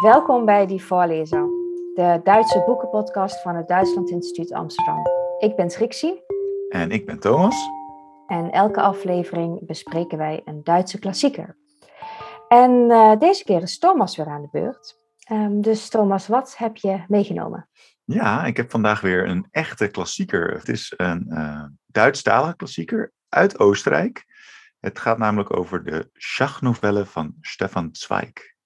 Welkom bij Die Voorlezer, de Duitse boekenpodcast van het Duitsland Instituut Amsterdam. Ik ben Trixie. En ik ben Thomas. En elke aflevering bespreken wij een Duitse klassieker. En uh, deze keer is Thomas weer aan de beurt. Um, dus Thomas, wat heb je meegenomen? Ja, ik heb vandaag weer een echte klassieker. Het is een uh, Duitsstalige klassieker uit Oostenrijk. Het gaat namelijk over de Schachnovelle van Stefan Zweig.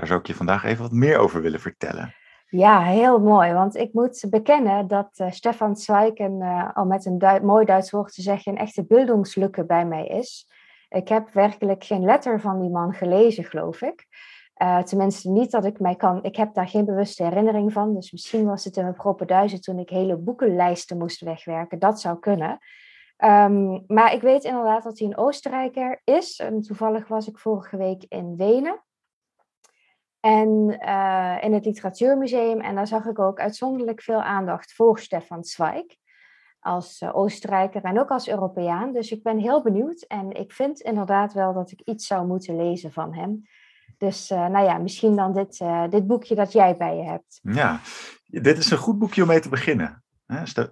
Daar zou ik je vandaag even wat meer over willen vertellen. Ja, heel mooi. Want ik moet bekennen dat uh, Stefan Zweig, een, uh, al met een mooi Duits woord te zeggen, een echte bildungslukke bij mij is. Ik heb werkelijk geen letter van die man gelezen, geloof ik. Uh, tenminste, niet dat ik mij kan. Ik heb daar geen bewuste herinnering van. Dus misschien was het in mijn proppen duizend toen ik hele boekenlijsten moest wegwerken. Dat zou kunnen. Um, maar ik weet inderdaad dat hij een Oostenrijker is. En toevallig was ik vorige week in Wenen. En uh, in het Literatuurmuseum. En daar zag ik ook uitzonderlijk veel aandacht voor Stefan Zweig. Als uh, Oostenrijker en ook als Europeaan. Dus ik ben heel benieuwd. En ik vind inderdaad wel dat ik iets zou moeten lezen van hem. Dus uh, nou ja, misschien dan dit, dit boekje dat jij bij je hebt. Ja, dit is een goed boekje om mee te beginnen.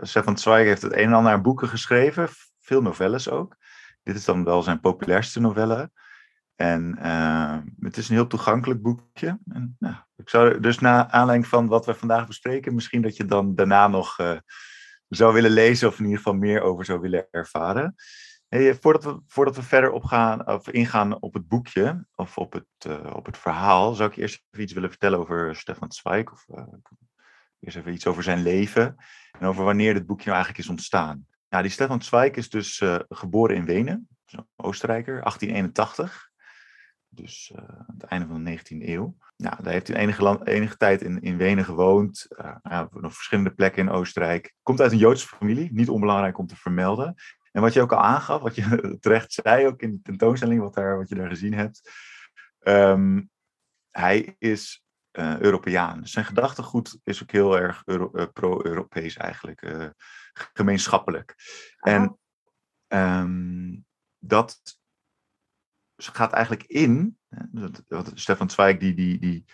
Stefan Zweig heeft het een en ander boeken geschreven, veel novelles ook. Dit is dan wel zijn populairste novelle. En uh, het is een heel toegankelijk boekje. En, nou, ik zou dus na aanleiding van wat we vandaag bespreken, misschien dat je dan daarna nog uh, zou willen lezen of in ieder geval meer over zou willen ervaren. Hey, voordat, we, voordat we verder opgaan, of ingaan op het boekje of op het, op het verhaal, zou ik eerst even iets willen vertellen over Stefan Zweig. Of eerst even iets over zijn leven en over wanneer dit boekje nou eigenlijk is ontstaan. Nou, die Stefan Zweig is dus geboren in Wenen, Oostenrijker, 1881. Dus uh, aan het einde van de 19e eeuw. Nou, daar heeft hij enige, land, enige tijd in, in Wenen gewoond. Uh, nou, nog verschillende plekken in Oostenrijk. Komt uit een Joodse familie, niet onbelangrijk om te vermelden. En wat je ook al aangaf, wat je terecht zei ook in de tentoonstelling, wat, daar, wat je daar gezien hebt. Um, hij is uh, Europeaan. Dus zijn gedachtegoed is ook heel erg Euro, uh, pro-Europees eigenlijk, uh, gemeenschappelijk. En um, dat gaat eigenlijk in, Stefan Zweig, die, die, die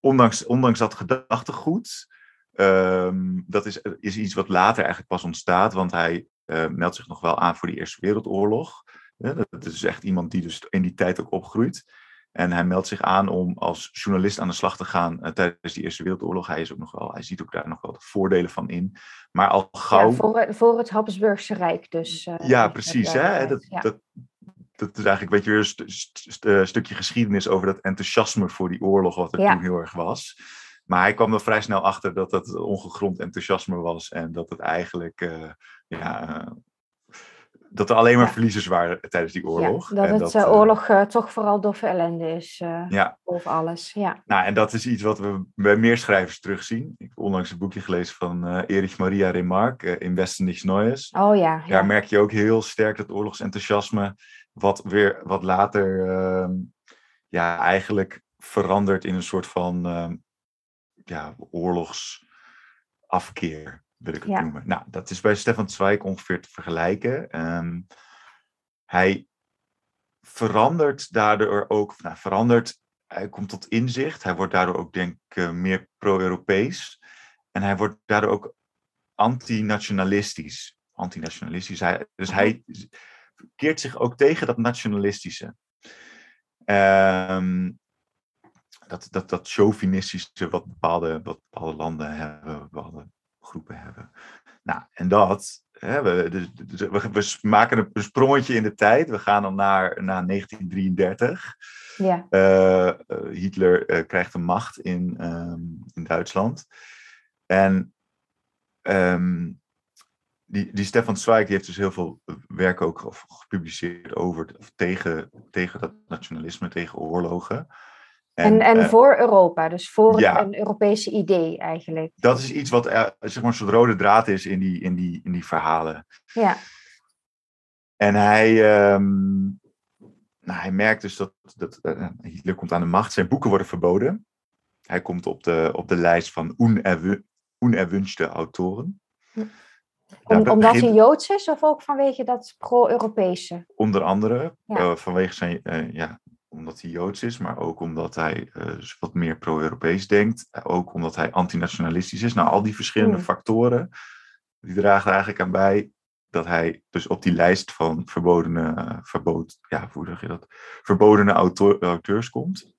ondanks, ondanks dat gedachtegoed, um, dat is, is iets wat later eigenlijk pas ontstaat, want hij meldt zich nog wel aan voor de Eerste Wereldoorlog. dat is echt iemand die dus in die tijd ook opgroeit. En hij meldt zich aan om als journalist aan de slag te gaan uh, tijdens die Eerste Wereldoorlog. Hij, is ook nog wel, hij ziet ook daar nog wel de voordelen van in. Maar al gauw... Ja, voor, voor het Habsburgse Rijk dus. Uh, ja, precies. Hè? Dat, ja. Dat, dat is eigenlijk weet je, weer een st st st stukje geschiedenis over dat enthousiasme voor die oorlog, wat er ja. toen heel erg was. Maar hij kwam er vrij snel achter dat dat ongegrond enthousiasme was. En dat het eigenlijk uh, ja, dat er alleen maar ja. verliezers waren tijdens die oorlog. Ja, dat en het dat, uh, oorlog uh, toch vooral doffe ellende is. Uh, ja. Of alles, ja. Nou, en dat is iets wat we bij meer schrijvers terugzien. Ik heb onlangs een boekje gelezen van Erich Maria Remarque, In Westen nichts Neues. Oh ja, ja. Daar merk je ook heel sterk dat oorlogsenthousiasme, wat, weer, wat later ehm, ja, eigenlijk verandert in een soort van ja, oorlogsafkeer wil ik het ja. noemen. Nou, dat is bij Stefan Zweig ongeveer te vergelijken. Um, hij verandert daardoor ook, nou, verandert, hij komt tot inzicht. Hij wordt daardoor ook, denk ik, uh, meer pro-Europees. En hij wordt daardoor ook antinationalistisch. Antinationalistisch. Hij, dus hij keert zich ook tegen dat nationalistische. Um, dat, dat, dat chauvinistische wat bepaalde, wat bepaalde landen hebben, bepaalde groepen hebben. Nou, en dat, hè, we, dus, we, we, maken een sprongetje in de tijd. We gaan dan naar, naar 1933. Ja. Uh, Hitler uh, krijgt de macht in, um, in Duitsland. En um, die, die Stefan Zweig heeft dus heel veel werk ook gepubliceerd over tegen, tegen dat nationalisme, tegen oorlogen. En, en, en uh, voor Europa, dus voor ja, een Europese idee eigenlijk. Dat is iets wat uh, zeg maar een soort rode draad is in die, in die, in die verhalen. Ja. En hij, um, nou, hij merkt dus dat, dat uh, Hitler komt aan de macht, zijn boeken worden verboden. Hij komt op de, op de lijst van onerwünschte autoren. Hm. Om, omdat hij Joods is of ook vanwege dat pro-Europese? Onder andere, ja. vanwege zijn ja, omdat hij Joods is, maar ook omdat hij dus wat meer pro-Europees denkt. Ook omdat hij antinationalistisch is. Nou, al die verschillende Hmm. factoren, die dragen er eigenlijk aan bij dat hij dus op die lijst van verbodene, eh, verbood, ja, hoe zeg je dat? Verbodene auteur- auteurs komt.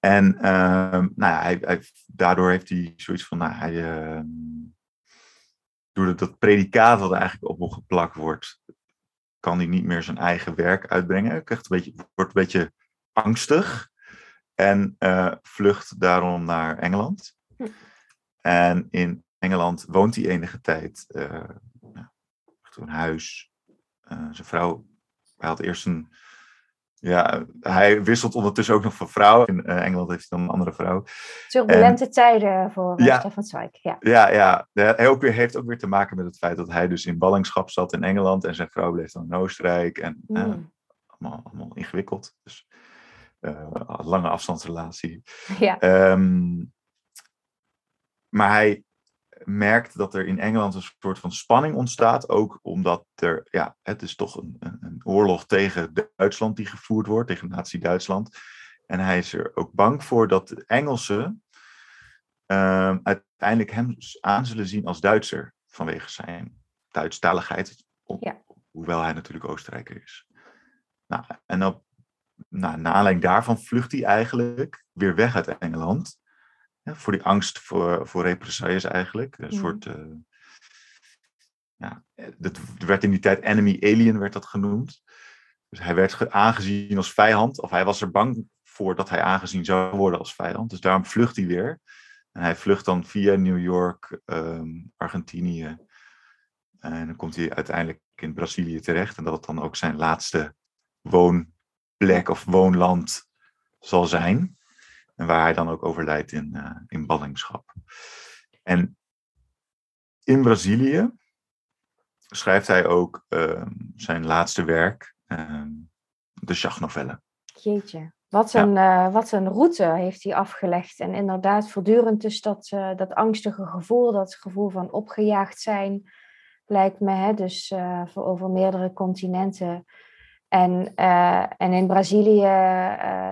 En ehm, nou ja, hij, hij, daardoor heeft hij zoiets van, nou, hij, doordat dat predicaat wat eigenlijk op hem geplakt wordt, kan hij niet meer zijn eigen werk uitbrengen. Hij krijgt een beetje, wordt een beetje angstig en eh, vlucht daarom naar Engeland. Hm. En in Engeland woont hij enige tijd. nou, heeft een huis. Eh, zijn vrouw, hij had eerst een. Ja, hij wisselt ondertussen ook nog van vrouw. In eh, Engeland heeft hij dan een andere vrouw. Turbulente tijden voor Ja. Stefan Zweig. Ja. Ja, ja. Hij ook weer, heeft ook weer te maken met het feit dat hij dus in ballingschap zat in Engeland. En zijn vrouw bleef dan in Oostenrijk. En eh, Mm. allemaal, allemaal ingewikkeld. Dus eh, lange afstandsrelatie. ja. Ehm, maar hij merkt dat er in Engeland een soort van spanning ontstaat. Ook omdat er, ja, het is toch een, een, oorlog tegen Duitsland die gevoerd wordt, tegen Nazi-Duitsland. En hij is er ook bang voor dat de Engelsen ehm, uiteindelijk hem aan zullen zien als Duitser vanwege zijn Duitsstaligheid. Ja. Hoewel hij natuurlijk Oostenrijker is. Nou, en op, nou, naar aanleiding daarvan vlucht hij eigenlijk weer weg uit Engeland. Ja, voor die angst voor, voor represailles eigenlijk. Een soort. eh, ja, dat werd in die tijd enemy alien werd dat genoemd. Dus hij werd ge- aangezien als vijand, of hij was er bang voor dat hij aangezien zou worden als vijand. Dus daarom vlucht hij weer. En hij vlucht dan via New York, ehm, Argentinië. En dan komt hij uiteindelijk in Brazilië terecht. En dat het dan ook zijn laatste woonplek of woonland zal zijn. En waar hij dan ook overlijdt in, eh, in ballingschap. En in Brazilië schrijft hij ook ehm, zijn laatste werk, ehm, de Schachnovelle. Jeetje. Wat een, eh, wat een route heeft hij afgelegd. En inderdaad, voortdurend dus dat, eh, dat angstige gevoel, dat gevoel van opgejaagd zijn, lijkt me. Hè? Dus voor over meerdere continenten. En, en in Brazilië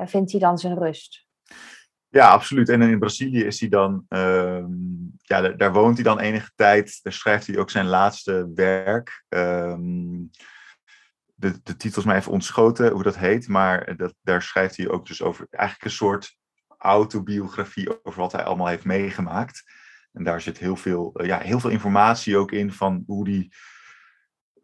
vindt hij dan zijn rust. Ja, absoluut. En in Brazilië is hij dan, ehm, ja, daar, woont hij dan enige tijd. Daar schrijft hij ook zijn laatste werk. Ehm, de, de titel is mij even ontschoten hoe dat heet, maar dat, daar schrijft hij ook dus over eigenlijk een soort autobiografie over wat hij allemaal heeft meegemaakt. En daar zit heel veel, eh, ja, heel veel informatie ook in van hoe die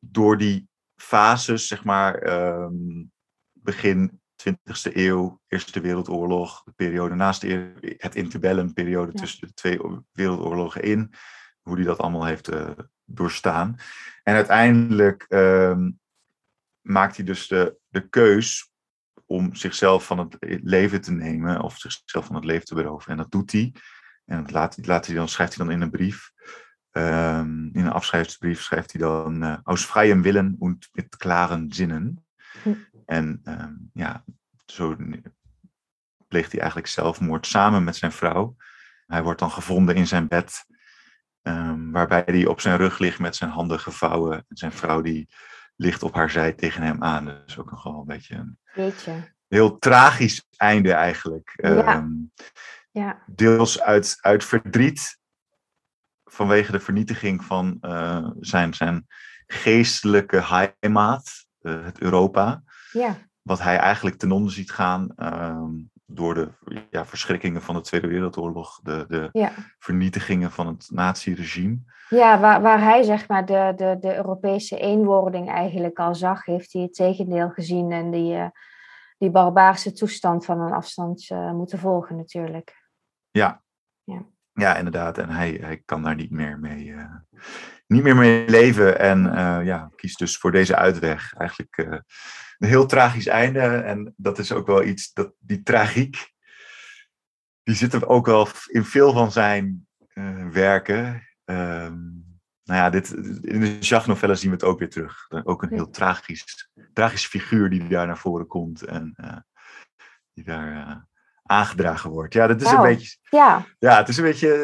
door die fases, zeg maar, ehm, begin 20e eeuw, Eerste Wereldoorlog, de periode naast de, het interbellum, periode Ja. tussen de twee wereldoorlogen in, hoe hij dat allemaal heeft eh, doorstaan. En uiteindelijk ehm, maakt hij dus de, de keus om zichzelf van het leven te nemen, of zichzelf van het leven te beroven. En dat doet hij. En dat laat, laat hij dan, schrijft hij dan in een brief. Ehm, in een afscheidsbrief schrijft hij dan eh, aus freiem Willen und mit klaren Zinnen. En ehm, ja, zo pleegt hij eigenlijk zelfmoord samen met zijn vrouw. Hij wordt dan gevonden in zijn bed, ehm, waarbij hij op zijn rug ligt met zijn handen gevouwen. En zijn vrouw die ligt op haar zij tegen hem aan. Dus ook nogal een beetje een Jeetje. heel tragisch einde eigenlijk. Ja. Ehm, Ja, deels uit, uit verdriet vanwege de vernietiging van eh, zijn, zijn geestelijke heimaat, eh, het Europa, ja, wat hij eigenlijk ten onder ziet gaan ehm, door de ja, verschrikkingen van de Tweede Wereldoorlog, de, de ja. vernietigingen van het nazi-regime. Ja, waar, waar hij zeg maar de, de, de Europese eenwording eigenlijk al zag, heeft hij het tegendeel gezien en die, eh, die barbaarse toestand van een afstand eh, moeten volgen natuurlijk. Ja. Ja. Ja, inderdaad. En hij, hij kan daar niet meer mee, eh, niet meer mee leven. En ja, kiest dus voor deze uitweg. Eigenlijk een heel tragisch einde. En dat is ook wel iets, dat, die tragiek, die zit er ook wel in veel van zijn eh, werken. Ehm, nou ja, dit, in de Jacques-novelle zien we het ook weer terug. Ook een heel tragisch, tragisch figuur die daar naar voren komt. En eh, die daar eh, aangedragen wordt. Ja, dat is een beetje... Ja, Ja, het is een beetje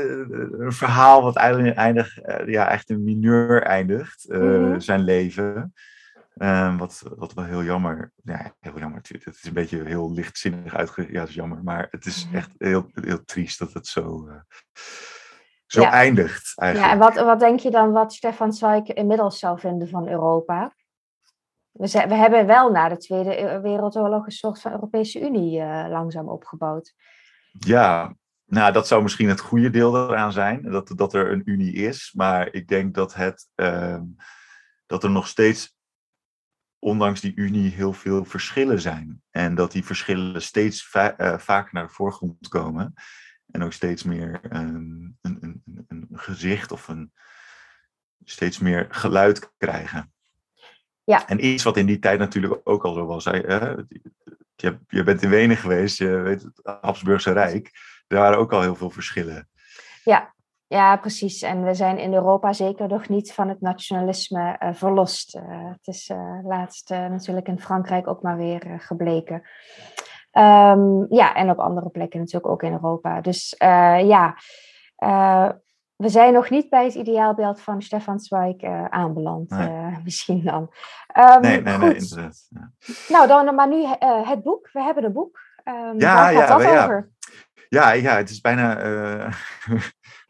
een verhaal wat eigenlijk eindig, eh, ja, echt een mineur eindigt, Mhm. zijn leven. Ehm, wat, wat wel heel jammer. Ja, heel jammer. Het is een beetje heel lichtzinnig uitge... Ja, het is jammer. Maar het is Mhm. echt heel, heel triest dat het zo, eh, zo eindigt. Ja, Eigenlijk. en wat, wat denk je dan wat Stefan Zweig inmiddels zou vinden van Europa? We, zijn- we hebben wel na de Tweede Wereldoorlog een soort van Europese Unie eh, langzaam opgebouwd. Ja, nou, dat zou misschien het goede deel eraan zijn, dat, dat er een unie is. Maar ik denk dat, het, ehm, dat er nog steeds, ondanks die unie, heel veel verschillen zijn. En dat die verschillen steeds va eh, vaker naar de voorgrond komen. En ook steeds meer ehm, een, een, een, gezicht of een, steeds meer geluid krijgen. Ja. En iets wat in die tijd natuurlijk ook al zo was. Hè? eh, Je, je bent in Wenen geweest, je weet het Habsburgse Rijk. Er waren ook al heel veel verschillen. Ja, precies. En we zijn in Europa zeker nog niet van het nationalisme eh, verlost. Eh, het is eh, laatst natuurlijk in Frankrijk ook maar weer gebleken. Ehm, ja, en op andere plekken natuurlijk ook in Europa. Dus ja, we zijn nog niet bij het ideaalbeeld van Stefan Zweig aanbeland. Nee. misschien dan. Ehm, Nee, nee, nee, inderdaad. Ja. Nou, dan maar nu het boek. We hebben een boek. Ehm Ja, waar gaat ja, dat ja. over? Ja, ja, het is bijna.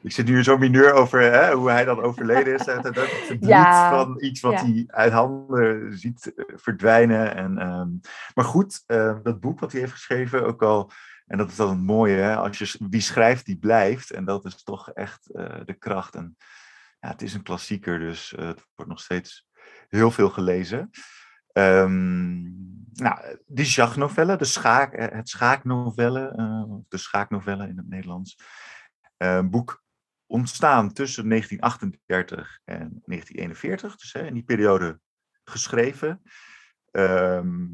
ik zit nu zo mineur over hè, hoe hij dan overleden is. Het, het, Ja, van iets wat ja. hij uit handen ziet eh, verdwijnen. En, ehm, maar goed, eh, dat boek wat hij heeft geschreven, ook al. En dat is dan het mooie, hè, als je wie schrijft, die blijft. En dat is toch echt eh, de kracht. En ja, het is een klassieker, dus eh, het wordt nog steeds heel veel gelezen. Ehm, nou, die Jacques-novelle, de schaak, het schaaknovelle, eh, de schaaknovelle in het Nederlands. Boek ontstaan tussen 1938 en 1941, dus hè, in die periode geschreven. Ehm,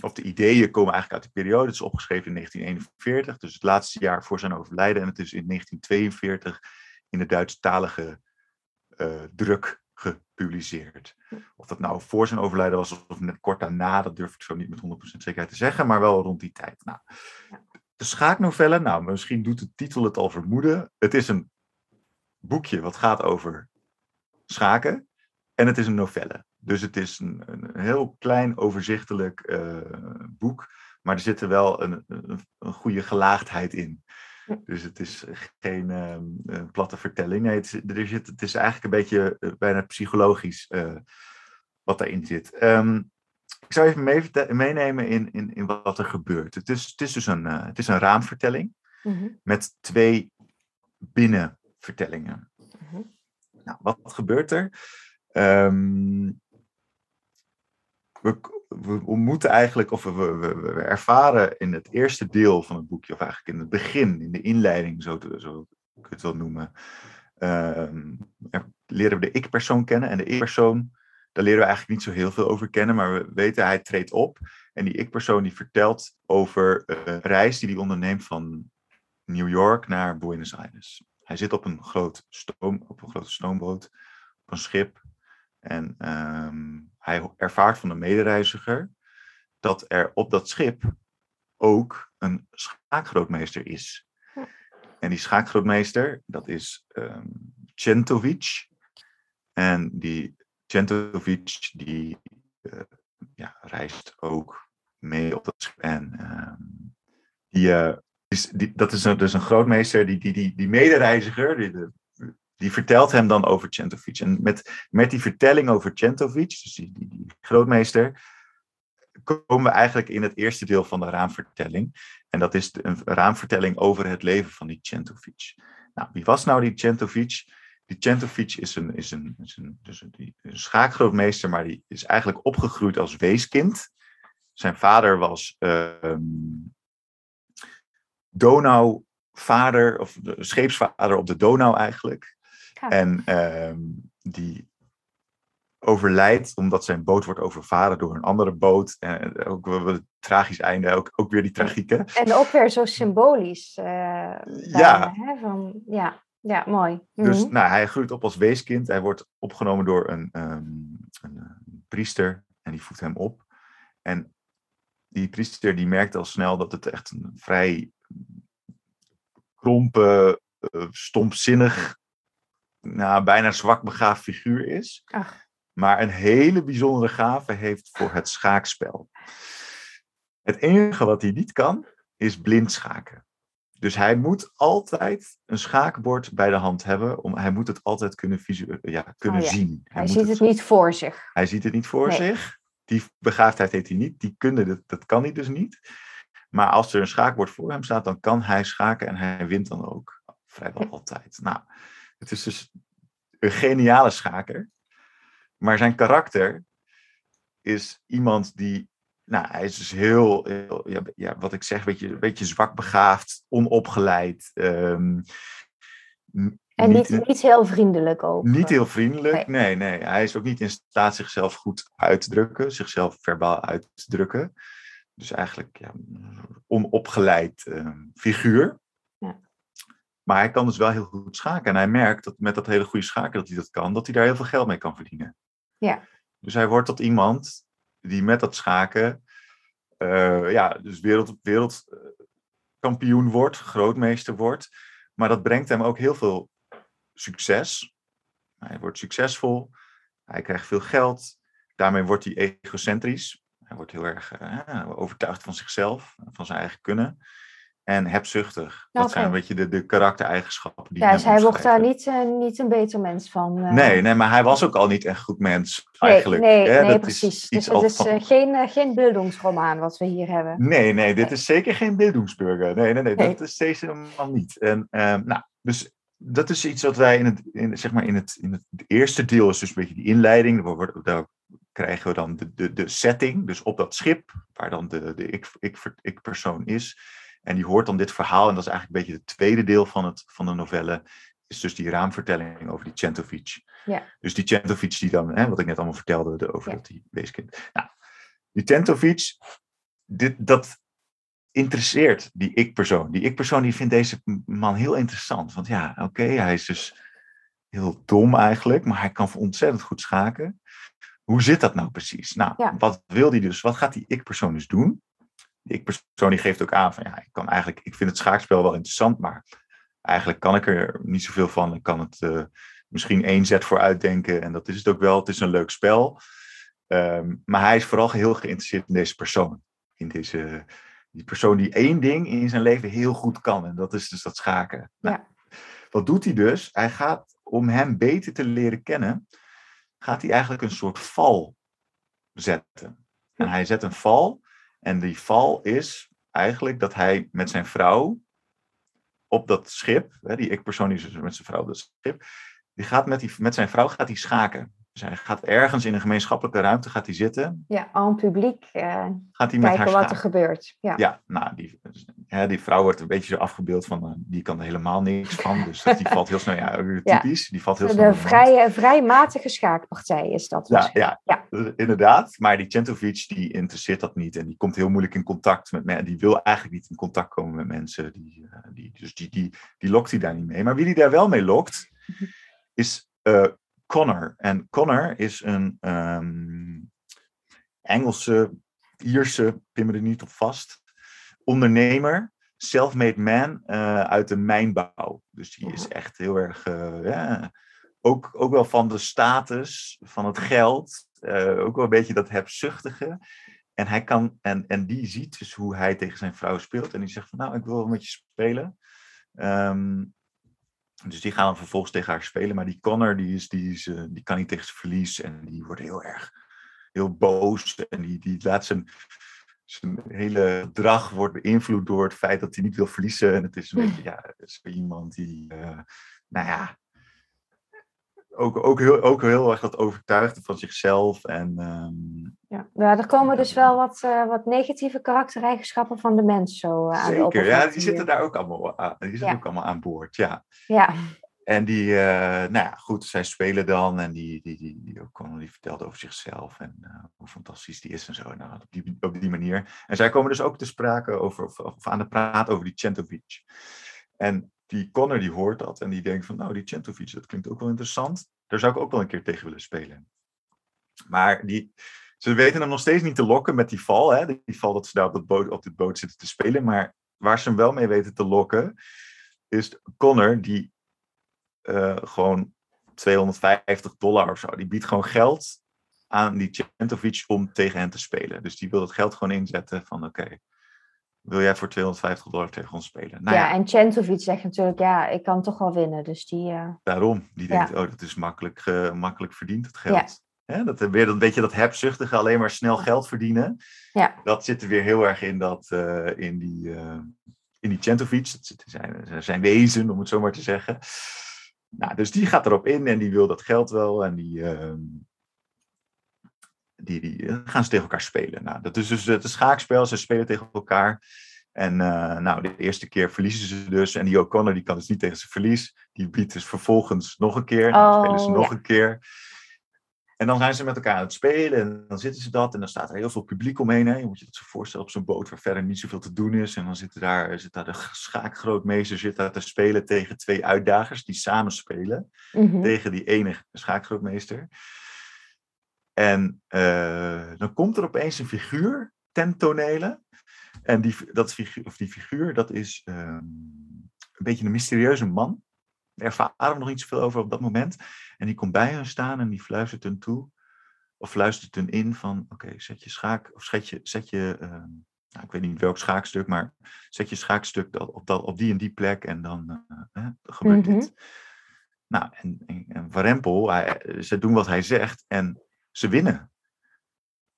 of de ideeën komen eigenlijk uit die periode. Het is opgeschreven in 1941, dus het laatste jaar voor zijn overlijden. En het is in 1942 in de Duitsstalige eh, druk gepubliceerd. Of dat nou voor zijn overlijden was of net kort daarna, dat durf ik zo niet met 100% zekerheid te zeggen, maar wel rond die tijd. Nou, de schaaknovelle, nou, misschien doet de titel het al vermoeden. Het is een boekje wat gaat over schaken en het is een novelle. Dus het is een, een heel klein, overzichtelijk eh, boek, maar er zit er wel een, een, een goede gelaagdheid in. Dus het is geen ehm, eh, platte vertelling. Nee, het is, er zit, het is eigenlijk een beetje eh, bijna psychologisch eh, wat daarin zit. Ehm, ik zou even mee, meenemen in, in, in wat er gebeurt. Het is, het is dus een, het is een raamvertelling Mhm, met twee binnenvertellingen. mhm. Nou, wat gebeurt er? Ehm, we, we ontmoeten eigenlijk, of we, we, ervaren in het eerste deel van het boekje, of eigenlijk in het begin, in de inleiding, zo, te, zo je het wel noemen, ehm, er- leren we de ik-persoon kennen. En de ik-persoon, daar leren we eigenlijk niet zo heel veel over kennen, maar we weten hij treedt op. En die ik-persoon die vertelt over eh, een reis die hij onderneemt van New York naar Buenos Aires. Hij zit op een, groot stoom, op een grote stoomboot, op een schip. En ehm, hij ervaart van de medereiziger dat er op dat schip ook een schaakgrootmeester is. En die schaakgrootmeester, dat is Centovic. En die Centovic, die eh, ja, reist ook mee op dat schip. En ehm, die, eh, is, dat is een, dus een grootmeester, die, die, die, die medereiziger, die, die vertelt hem dan over Centovic. En met, met die vertelling over Centovic, dus die, die, grootmeester, komen we eigenlijk in het eerste deel van de raamvertelling. En dat is een raamvertelling over het leven van die Centovic. Nou, wie was nou die Centovic? Die Centovic is een, is een, is een, dus een schaakgrootmeester, maar die is eigenlijk opgegroeid als weeskind. Zijn vader was ehm Donauvader, of de scheepsvader op de Donau eigenlijk. Ja. En ehm, die overlijdt omdat zijn boot wordt overvaren door een andere boot. En ook wel een tragisch einde, ook, ook weer die tragiek. hè? En ook weer zo symbolisch. eh, bijna, hè, van, ja, ja, mooi. Dus Mhm. nou, hij groeit op als weeskind. Hij wordt opgenomen door een, ehm, een, eh, priester en die voedt hem op. En die priester die merkt al snel dat het echt een vrij krompe, eh, stompzinnig, nou, bijna zwak begaafd figuur is. Ach. maar een hele bijzondere gave heeft voor het schaakspel. Het enige wat hij niet kan, is blind schaken. Dus hij moet altijd een schaakbord bij de hand hebben. Om, hij moet het altijd kunnen, ja, kunnen Oh ja. zien. Hij, ziet het niet voor zich. Hij ziet het niet voor Nee. zich. Die begaafdheid heeft hij niet. Die kunde, dat, dat kan hij dus niet. Maar als er een schaakbord voor hem staat, dan kan hij schaken en hij wint dan ook vrijwel altijd. Nou, het is dus een geniale schaker. Maar zijn karakter is iemand die, nou, hij is dus heel, heel ja, ja, wat ik zeg, een beetje, een beetje zwak begaafd, onopgeleid. ehm, En niet, niet heel vriendelijk ook. niet heel vriendelijk. Nee. Nee. nee, Hij is ook niet in staat zichzelf goed uit te drukken, zichzelf verbaal uit te drukken. Dus eigenlijk ja, onopgeleid eh, figuur. Ja. Maar hij kan dus wel heel goed schaken. En hij merkt dat met dat hele goede schaken dat hij dat kan, dat hij daar heel veel geld mee kan verdienen. Ja. Dus hij wordt tot iemand die met dat schaken, eh, ja, dus wereld, wereldkampioen wordt, grootmeester wordt. Maar dat brengt hem ook heel veel succes. Hij wordt succesvol, hij krijgt veel geld, daarmee wordt hij egocentrisch. Hij wordt heel erg eh, overtuigd van zichzelf, van zijn eigen kunnen. En hebzuchtig. Dat Oké. zijn een beetje de, de karaktereigenschappen die Ja, dus hij wordt daar niet, eh, niet een beter mens van. eh. Nee, nee, maar hij was ook al niet echt goed mens, nee, eigenlijk. nee, hè. nee, Dat is precies. iets Dus het is van- geen, geen beeldingsroman wat we hier hebben. Nee, nee, dit Nee. is zeker geen Bildungsburger. Nee, nee, nee, Nee. dat is deze helemaal niet. En, ehm, nou, dus dat is iets wat wij in het, in, zeg maar in het, in het, eerste deel is dus een beetje die inleiding. Daar krijgen we dan de, de, de setting, dus op dat schip, waar dan de, de ik, ik, ik persoon is. En die hoort dan dit verhaal, en dat is eigenlijk een beetje het tweede deel van, het, van de novelle, is dus die raamvertelling over die Centovic. Ja. Dus die Centovic die dan, hè, wat ik net allemaal vertelde, de, over Ja. dat die weeskind. Nou, die Centovic, dit, dat interesseert die ik-persoon. Die ik-persoon die vindt deze man heel interessant. Want ja, oké, hij is dus heel dom eigenlijk, maar hij kan ontzettend goed schaken. Hoe zit dat nou precies? Nou, Ja. wat wil hij dus? Wat gaat die ik-persoon dus doen? Die ik-persoon die geeft ook aan van ja, ik kan eigenlijk, ik vind het schaakspel wel interessant, maar eigenlijk kan ik er niet zoveel van. Ik kan het eh, misschien één zet voor uitdenken en dat is het ook wel. Het is een leuk spel. Ehm, maar hij is vooral heel geïnteresseerd in deze persoon. In deze, die persoon die één ding in zijn leven heel goed kan. En dat is dus dat schaken. Nou, Ja. wat doet hij dus? Hij gaat, om hem beter te leren kennen, gaat hij eigenlijk een soort val zetten. En hij zet een val. En die val is eigenlijk dat hij met zijn vrouw op dat schip, hè, die is dus met zijn vrouw op dat schip, die gaat met, die, met zijn vrouw gaat hij schaken. Dus hij gaat ergens in een gemeenschappelijke ruimte gaat hij zitten, Ja, aan publiek eh, gaat hij met haar kijken wat er gebeurt. Ja. Ja, nou, die, hè, die vrouw wordt een beetje zo afgebeeld van, eh, die kan er helemaal niks van. Dus dat- die valt heel snel, ja, Ja. typisch, die valt heel snel De door de mand. vrij, vrij matige schaakpartij is dat. Ja, ja, Ja. eh, inderdaad. Maar die Centovic, die interesseert dat niet. En die komt heel moeilijk in contact met mensen. Die wil eigenlijk niet in contact komen met mensen. Die, eh, die, dus die, die, die lokt hij daar niet mee. Maar wie die daar wel mee lokt, is eh, Connor. En Connor is een ehm, Engelse, Ierse, pin me er niet op vast, ondernemer. Self-made man eh, uit de mijnbouw. Dus die is echt heel erg, eh, ja, ook, ook wel van de status, van het geld. eh, ook wel een beetje dat hebzuchtige. En, hij kan, en, en die ziet dus hoe hij tegen zijn vrouw speelt. En die zegt van, nou, ik wil wel met je spelen. Ehm, dus die gaan dan vervolgens tegen haar spelen. Maar die Connor, die, is, die, is, eh, die kan niet tegen zijn verlies. En die wordt heel erg heel boos. En die, die laat zijn, zijn hele gedrag wordt beïnvloed door het feit dat hij niet wil verliezen. En het is een beetje, ja, is iemand die, eh, nou ja, ook, ook, heel, ook heel erg dat overtuigde van zichzelf. En ehm, Ja. ja, er komen dus wel wat, eh, wat negatieve karaktereigenschappen van de mens zo eh, aan de zeker, ja, die zitten daar ook allemaal, aan, die zitten Ja. ook allemaal aan boord, ja. Ja, En die, eh, nou ja, goed, zij spelen dan en die, die, die, die, ook die vertelt over zichzelf en eh, hoe fantastisch die is en zo. Nou, op, die, op die manier. En zij komen dus ook te sprake over, of, of aan de praat over die Centovic. En die Connor die hoort dat en die denkt van, nou, die Centovic, dat klinkt ook wel interessant. Daar zou ik ook wel een keer tegen willen spelen. Maar die, ze weten hem nog steeds niet te lokken met die val. Hè? Die val dat ze daar op, dat boot, op dit boot zitten te spelen. Maar waar ze hem wel mee weten te lokken, is Connor die eh, gewoon 250 dollar of zo. Die biedt gewoon geld aan die Centovic om tegen hen te spelen. Dus die wil het geld gewoon inzetten van oké, wil jij voor 250 dollar tegen ons spelen? Nou, ja, ja, en Centovic zegt natuurlijk, ja, ik kan toch wel winnen. Dus die, uh... Daarom, die denkt, oh, dat is makkelijk, uh, makkelijk verdiend, het geld. Ja. dat weer een beetje dat hebzuchtige, alleen maar snel geld verdienen. Ja. Dat zit er weer heel erg in, dat, uh, in die, in die. Dat zit in zijn, zijn wezen, om het zo maar te zeggen. Nou, dus die gaat erop in en die wil dat geld wel. En die, ehm, die, die eh, gaan ze tegen elkaar spelen. Nou, dat is dus het schaakspel. Ze spelen tegen elkaar. En uh, nou, de eerste keer verliezen ze dus. En die O'Connor die kan dus niet tegen zijn verlies. Die biedt dus vervolgens nog een keer. Dan spelen ze oh, nog een keer. En dan zijn ze met elkaar aan het spelen. En dan zitten ze dat. En dan staat er heel veel publiek omheen. Hè. Je moet je dat zo voorstellen op zo'n boot waar verder niet zoveel te doen is. En dan zit daar, zit daar de schaakgrootmeester zit daar te spelen tegen twee uitdagers die samen spelen. Mhm. Tegen die ene schaakgrootmeester. En uh, dan komt er opeens een figuur ten tonele. En die, dat figuur, of die figuur, dat is um, een beetje een mysterieuze man. Daar ervaren we nog niet zoveel over op dat moment. En die komt bij hen staan en die fluistert hun toe. Of fluistert hun in van, oké, zet je schaak, of zet je, zet je uh, nou, ik weet niet welk schaakstuk, maar zet je schaakstuk op, dat, op die en die plek en dan uh, gebeurt mm -hmm. dit. Nou, en, en, en Van Rempel, hij, ze doen wat hij zegt en ze winnen.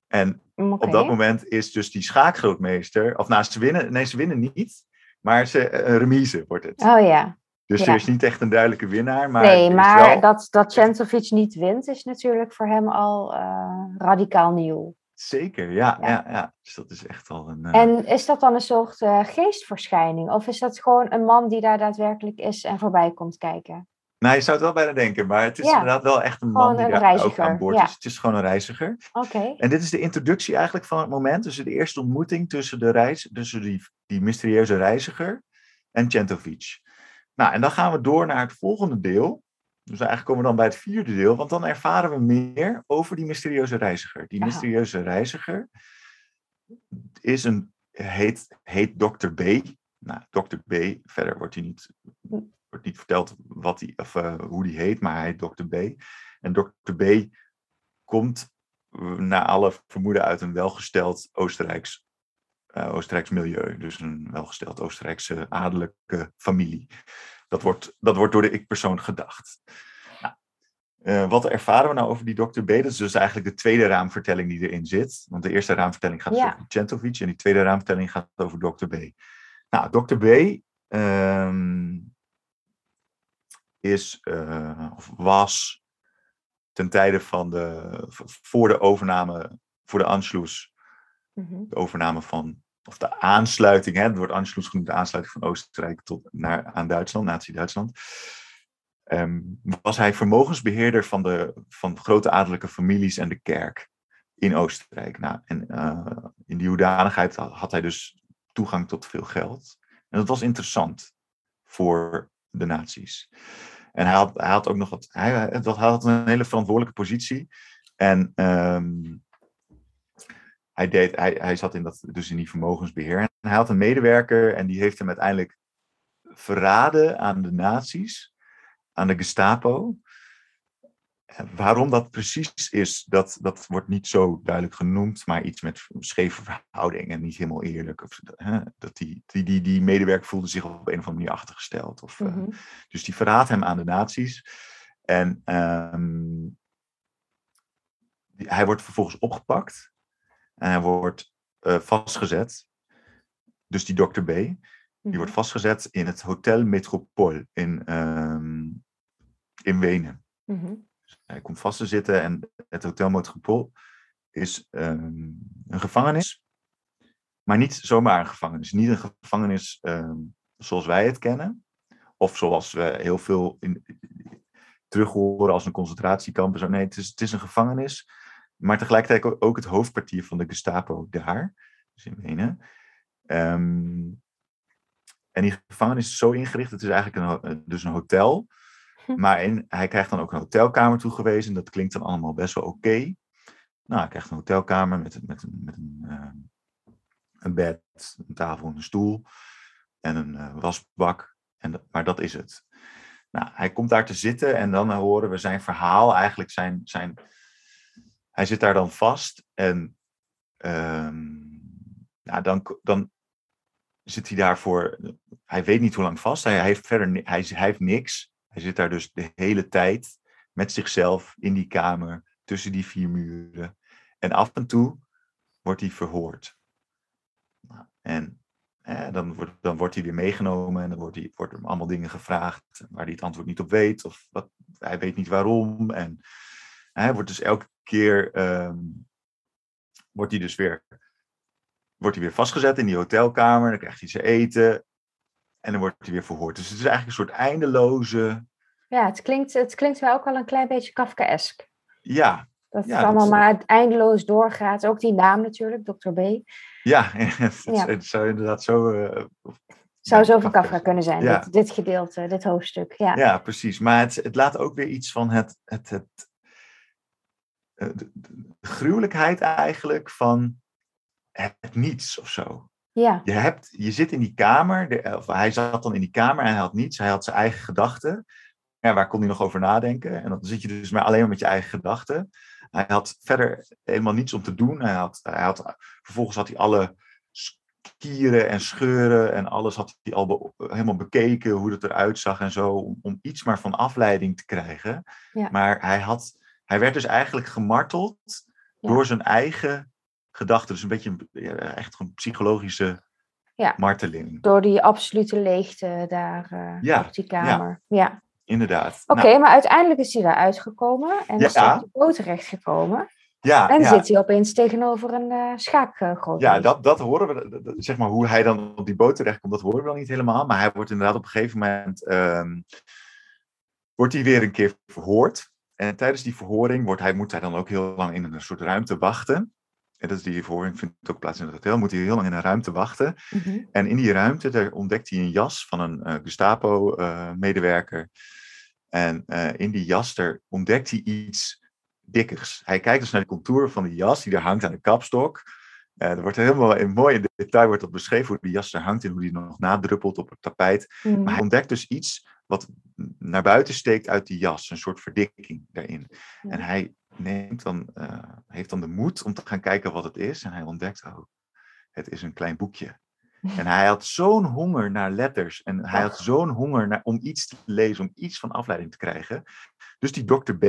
En op dat moment is dus die schaakgrootmeester, of nou, ze winnen, nee, ze winnen niet, maar ze, een remise wordt het. Oh ja. Dus ja. er is niet echt een duidelijke winnaar. Maar nee, maar wel... dat, dat Centovic niet wint is natuurlijk voor hem al uh, radicaal nieuw. Zeker, ja, ja. ja. Ja, Dus dat is echt al een. Uh... En is dat dan een soort uh, geestverschijning? Of is dat gewoon een man die daar daadwerkelijk is en voorbij komt kijken? Nou, je zou het wel bijna denken, maar het is inderdaad wel echt een man die daar ook aan boord is. Het is gewoon een reiziger. Oké. En dit is de introductie eigenlijk van het moment, dus de eerste ontmoeting tussen, de reis, tussen die, die mysterieuze reiziger en Centovic. Nou, en dan gaan we door naar het volgende deel. Dus eigenlijk komen we dan bij het vierde deel, want dan ervaren we meer over die mysterieuze reiziger. Die mysterieuze reiziger is een, heet, heet Dr. B. Nou, Dr. B, verder wordt hij niet, wordt niet verteld wat hij, of, uh, hoe die heet, maar hij heet Dr. B. En Dr. B komt naar alle vermoeden uit een welgesteld Oostenrijks, uh, Oostenrijks milieu. Dus een welgesteld Oostenrijkse adellijke familie. Dat wordt, dat wordt door de ik-persoon gedacht. Nou, uh, wat ervaren we nou over die Dr. B? Dat is dus eigenlijk de tweede raamvertelling die erin zit. Want de eerste raamvertelling gaat ja. over Centovic en die tweede raamvertelling gaat over Dr. B. Nou, Dr. B um, is, uh, of was ten tijde van de, voor de overname, voor de Anschluss, mm -hmm. de overname van of de aansluiting, hè, het wordt Anschluss genoemd, de aansluiting van Oostenrijk tot, naar, aan Duitsland, Nazi-Duitsland, um, was hij vermogensbeheerder van de van grote adellijke families en de kerk in Oostenrijk. Nou, en uh, in die hoedanigheid had hij dus toegang tot veel geld. En dat was interessant voor de nazi's. En hij had, hij had ook nog wat, hij, had een hele verantwoordelijke positie. En um, hij, deed, hij, hij zat in dat, dus in die vermogensbeheer. En hij had een medewerker en die heeft hem uiteindelijk verraden aan de nazi's, aan de Gestapo. Waarom dat precies is, dat, dat wordt niet zo duidelijk genoemd, maar iets met scheve verhouding en niet helemaal eerlijk. Of, hè, dat die, die, die, die medewerker voelde zich op een of andere manier achtergesteld. Of, mm -hmm. uh, dus die verraadt hem aan de nazi's. En um, die, hij wordt vervolgens opgepakt. En hij wordt uh, vastgezet. Dus die dokter B, die mm -hmm. wordt vastgezet in het Hotel Metropole in, um, in Wenen. Mm -hmm. Hij komt vast te zitten en het Hotel Metropole is um, een gevangenis. Maar niet zomaar een gevangenis. Niet een gevangenis um, zoals wij het kennen. Of zoals we heel veel in, terug horen als een concentratiekamp. Zo. Nee, het is, het is een gevangenis maar tegelijkertijd ook het hoofdkwartier van de Gestapo daar, dus in Wenen. Um, en die gevangenis is zo ingericht, het is eigenlijk een, dus een hotel. Hm. Maar in, hij krijgt dan ook een hotelkamer toegewezen. Dat klinkt dan allemaal best wel oké. Nou, hij krijgt een hotelkamer met, met, een, met een, uh, een bed, een tafel en een stoel. En een uh, wasbak. En maar dat is het. Nou, hij komt daar te zitten en dan horen we zijn verhaal, eigenlijk zijn, zijn hij zit daar dan vast en ehm, nou, dan, dan zit hij daarvoor. Hij weet niet hoe lang vast. Hij, heeft verder hij, hij heeft niks. Hij zit daar dus de hele tijd met zichzelf in die kamer, tussen die vier muren. En af en toe wordt hij verhoord. Nou, en eh, dan, wordt, dan wordt hij weer meegenomen en dan wordt, hij, wordt hem allemaal dingen gevraagd waar hij het antwoord niet op weet. Of wat, hij weet niet waarom. En hij wordt dus elke keer ehm, wordt hij dus weer, wordt hij weer vastgezet in die hotelkamer. Dan krijgt hij zijn eten. En dan wordt hij weer verhoord. Dus het is eigenlijk een soort eindeloze. Ja, het klinkt, het klinkt wel ook wel een klein beetje Kafkaesk. Ja. Dat het allemaal maar eindeloos doorgaat. Ook die naam natuurlijk, Dr. B. Ja, het, ja. het zou inderdaad zo. Uh, zou zo van Kafka kunnen zijn, dit, dit, gedeelte, dit hoofdstuk. Ja, ja precies. Maar het, het laat ook weer iets van het, het, het, eh, de, de gruwelijkheid eigenlijk van het niets of zo. Ja. Je, hebt, je zit in die kamer, de, of hij zat dan in die kamer en hij had niets, hij had zijn eigen gedachten. Ja, waar kon hij nog over nadenken? En dan zit je dus maar alleen maar met je eigen gedachten. Hij had verder helemaal niets om te doen. Hij had, hij had, vervolgens had hij alle kieren en scheuren en alles had hij al helemaal bekeken, hoe het eruit zag en zo, om, om iets maar van afleiding te krijgen. Ja. Maar hij, had, hij werd dus eigenlijk gemarteld door zijn eigen gedachten. Dus een beetje ja, echt een psychologische ja. marteling. Door die absolute leegte daar uh, op die kamer. ja inderdaad. Oké, nou. maar uiteindelijk is hij daar uitgekomen en is hij op de boot terechtgekomen. Ja, en zit hij opeens tegenover een uh, schaakgroot. Ja, dat, dat horen we. zeg maar hoe hij dan op die boot terechtkomt, dat horen we dan niet helemaal. Maar hij wordt inderdaad op een gegeven moment. Um, wordt hij weer een keer verhoord. En tijdens die verhoring wordt hij, moet hij dan ook heel lang in een soort ruimte wachten. Dat is die verhoring vindt ook plaats in het hotel. Moet hij heel lang in een ruimte wachten. Mm -hmm. En in die ruimte daar ontdekt hij een jas van een uh, Gestapo-medewerker. En uh, in die jas daar ontdekt hij iets dikkers. Hij kijkt dus naar de contour van die jas die daar hangt aan de kapstok. Uh, er wordt helemaal in mooi in detail wordt dat beschreven hoe die jas er hangt en hoe die nog nadruppelt op het tapijt. Mm. Maar hij ontdekt dus iets wat naar buiten steekt uit die jas, een soort verdikking daarin. En hij neemt dan, uh, heeft dan de moed om te gaan kijken wat het is. En hij ontdekt, oh, het is een klein boekje. En hij had zo'n honger naar letters. En hij had zo'n honger naar, om iets te lezen, om iets van afleiding te krijgen. Dus die Dr. B,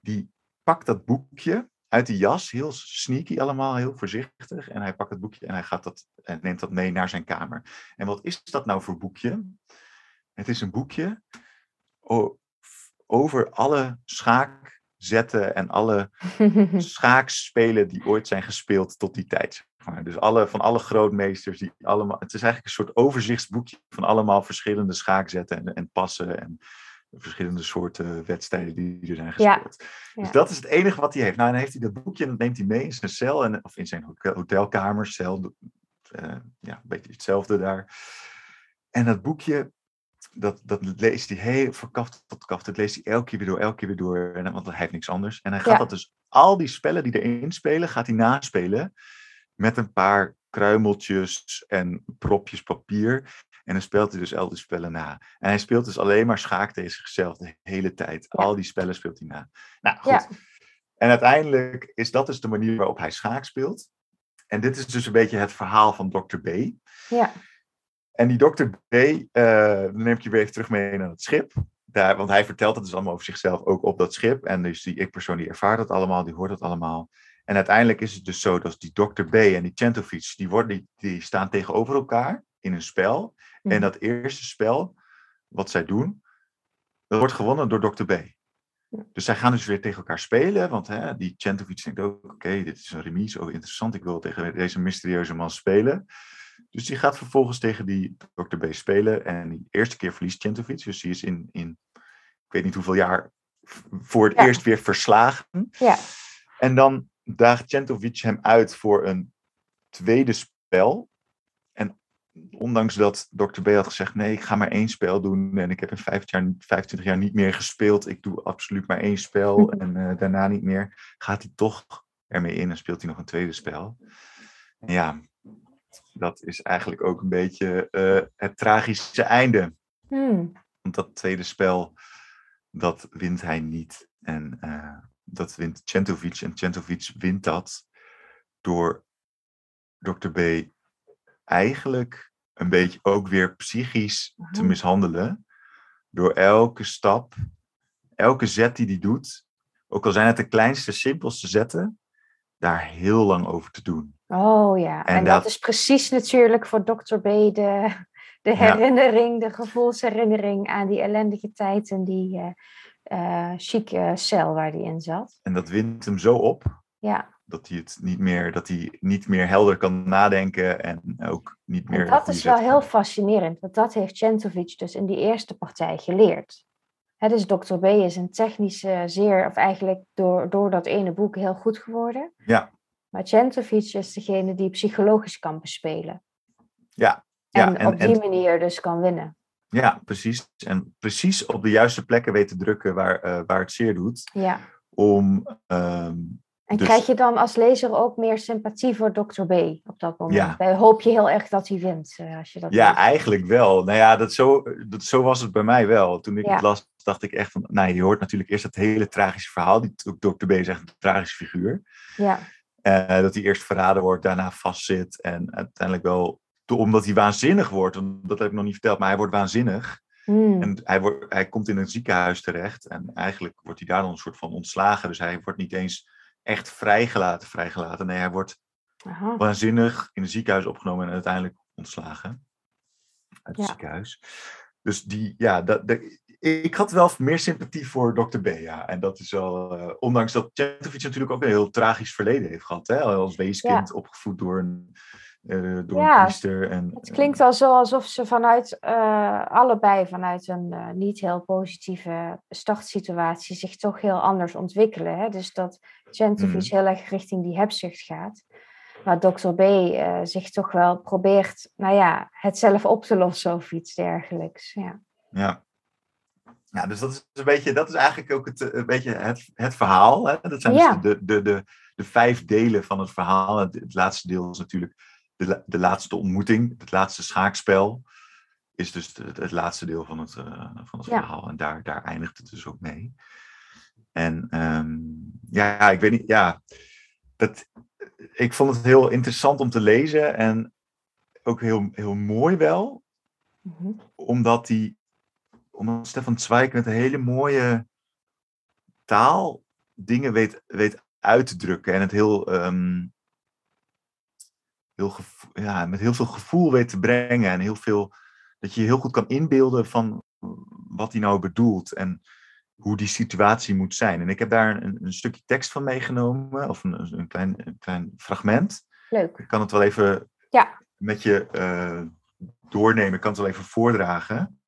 die pakt dat boekje uit die jas, heel sneaky allemaal, heel voorzichtig. En hij pakt het boekje en hij gaat dat, en neemt dat mee naar zijn kamer. En wat is dat nou voor boekje? Het is een boekje over alle schaakzetten en alle schaakspelen die ooit zijn gespeeld tot die tijd. Dus alle, van alle grootmeesters, die allemaal, het is eigenlijk een soort overzichtsboekje van allemaal verschillende schaakzetten en, en passen en verschillende soorten wedstrijden die er zijn gespeeld. Ja. Dus dat is het enige wat hij heeft. Nou, dan heeft hij dat boekje en dat neemt hij mee in zijn cel, en, of in zijn hotel- hotelkamer, cel, eh, ja, een beetje hetzelfde daar. En dat boekje, dat, dat leest hij heel van kaft tot kaft. Dat leest hij elke keer weer door, elke keer weer door, en, want hij heeft niks anders. En hij gaat Ja. dat dus, al die spellen die erin spelen, gaat hij naspelen met een paar kruimeltjes en propjes papier. En dan speelt hij dus al die spellen na. En hij speelt dus alleen maar schaak tegen zichzelf de hele tijd. Ja. Al die spellen speelt hij na. Nou, goed. Ja. En uiteindelijk is dat dus de manier waarop hij schaak speelt. En dit is dus een beetje het verhaal van Dr. B. Ja. En die Dr. B, eh, dan neem ik je weer even terug mee naar het schip. Daar, want hij vertelt het dus allemaal over zichzelf ook op dat schip. En dus die ik-persoon die ervaart het allemaal, die hoort het allemaal. En uiteindelijk is het dus zo dat die Dr. B en die Centovic, die, worden, die, die staan tegenover elkaar in een spel. Mhm. En dat eerste spel, wat zij doen, dat wordt gewonnen door Dr. B. Dus zij gaan dus weer tegen elkaar spelen, want hè, die Centovic denkt ook, oké, dit is een remise, oh interessant, ik wil tegen deze mysterieuze man spelen. Dus die gaat vervolgens tegen die Dr. B spelen en die eerste keer verliest Centovic, dus die is in, in ik weet niet hoeveel jaar voor het Ja. eerst weer verslagen. Ja. En dan daagt Centovic hem uit voor een tweede spel. En ondanks dat Dr. B had gezegd: nee, ik ga maar één spel doen. En ik heb in 25 jaar, 25 jaar niet meer gespeeld. Ik doe absoluut maar één spel. en eh, daarna niet meer. Gaat hij toch ermee in en speelt hij nog een tweede spel. En ja, dat is eigenlijk ook een beetje eh, het tragische einde. Hmm. Want dat tweede spel, dat wint hij niet. En eh, dat wint Centovic. En Centovic wint dat door Dr. B eigenlijk een beetje ook weer psychisch te Mhm. mishandelen. Door elke stap, elke zet die hij doet, ook al zijn het de kleinste, simpelste zetten, daar heel lang over te doen. Oh ja, En en, dat, dat- is precies natuurlijk voor Dr. B de, de herinnering, de gevoelsherinnering aan die ellendige tijd en die eh eh, chique cel waar hij in zat. En dat wint hem zo op Ja, dat hij het niet meer, dat hij niet meer helder kan nadenken en ook niet meer. en dat is wel heel fascinerend, want dat heeft Centovic dus in die eerste partij geleerd. Hè, dus Dr. B is een technische zeer, of eigenlijk door, door dat ene boek heel goed geworden. Ja. Maar Centovic is degene die psychologisch kan bespelen. Ja, ja, En, en- op die en- manier dus kan winnen. Ja, precies. En precies op de juiste plekken weten drukken waar, eh, waar het zeer doet. Ja. Om, ehm, En Dus- krijg je dan als lezer ook meer sympathie voor Dr. B op dat moment? Ja. Bij hoop je heel erg dat hij wint. eh, Als je dat ja, eigenlijk wel. Nou ja, dat zo, dat, zo was het bij mij wel. Toen ik Ja. het las, dacht ik echt van... Nou, je hoort natuurlijk eerst het hele tragische verhaal. Die, Dr. B is echt een tragische figuur. Ja, Eh, dat hij eerst verraden wordt, daarna vastzit. En uiteindelijk wel, omdat hij waanzinnig wordt. Dat heb ik nog niet verteld, maar hij wordt waanzinnig. Hmm. En hij, wordt, hij komt in een ziekenhuis terecht. En eigenlijk wordt hij daar dan een soort van ontslagen. Dus hij wordt niet eens echt vrijgelaten, vrijgelaten. Nee, hij wordt Aha. waanzinnig in een ziekenhuis opgenomen en uiteindelijk ontslagen. Uit het Ja. ziekenhuis. Dus die, ja, dat, dat- ik had wel meer sympathie voor Dr. B, ja. En dat is wel, eh, ondanks dat Centovic natuurlijk ook een heel tragisch verleden heeft gehad. Hè? Als weeskind opgevoed door een, eh, door Ja, een priester. En, Het klinkt al zo alsof ze vanuit eh, allebei vanuit een eh, niet heel positieve startsituatie zich toch heel anders ontwikkelen. Hè? Dus dat Centovic heel erg richting die hebzucht gaat. Maar Dr. B eh, zich toch wel probeert, nou ja, het zelf op te lossen of iets dergelijks. Ja. Ja. Ja, dus dat is een beetje, dat is eigenlijk ook het, een beetje het, het verhaal. Hè? Dat zijn Ja. dus de, de, de, de vijf delen van het verhaal. Het, het laatste deel is natuurlijk de, de laatste ontmoeting, het laatste schaakspel. Is dus het, het laatste deel van het, eh, van het Ja. verhaal. En daar, daar eindigt het dus ook mee. En ehm, ja, ik weet niet, ja. Dat, ik vond het heel interessant om te lezen. En ook heel, heel mooi wel Mhm. omdat die, omdat Stefan Zweig met een hele mooie taal dingen weet, weet uit te drukken en het heel, ehm, heel ja, met heel veel gevoel weet te brengen en heel veel, dat je je heel goed kan inbeelden van wat hij nou bedoelt en hoe die situatie moet zijn. En ik heb daar een, een stukje tekst van meegenomen, of een, een, klein, een klein fragment. Leuk. Ik kan het wel even Ja. met je eh, doornemen. Ik kan het wel even voordragen.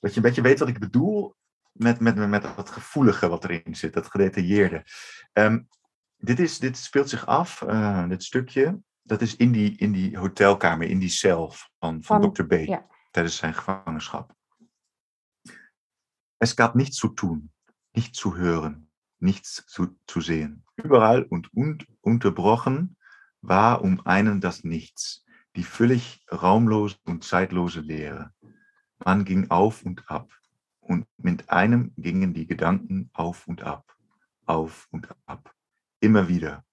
Dat je een beetje weet wat ik bedoel met, met, met dat gevoelige wat erin zit, dat gedetailleerde. Ehm, dit, is, dit speelt zich af, eh, dit stukje, dat is in die, in die hotelkamer, in die cel van, van, Van- Dr. B ja. tijdens zijn gevangenschap. Es gab nichts zu tun, nichts zu hören, nichts zu, zu sehen. Überall und, und unterbrochen war um einen das Nichts, die völlig raumlose und zeitlose Leere. Man ging auf und ab, und mit einem gingen die Gedanken auf und ab, auf und ab, immer wieder.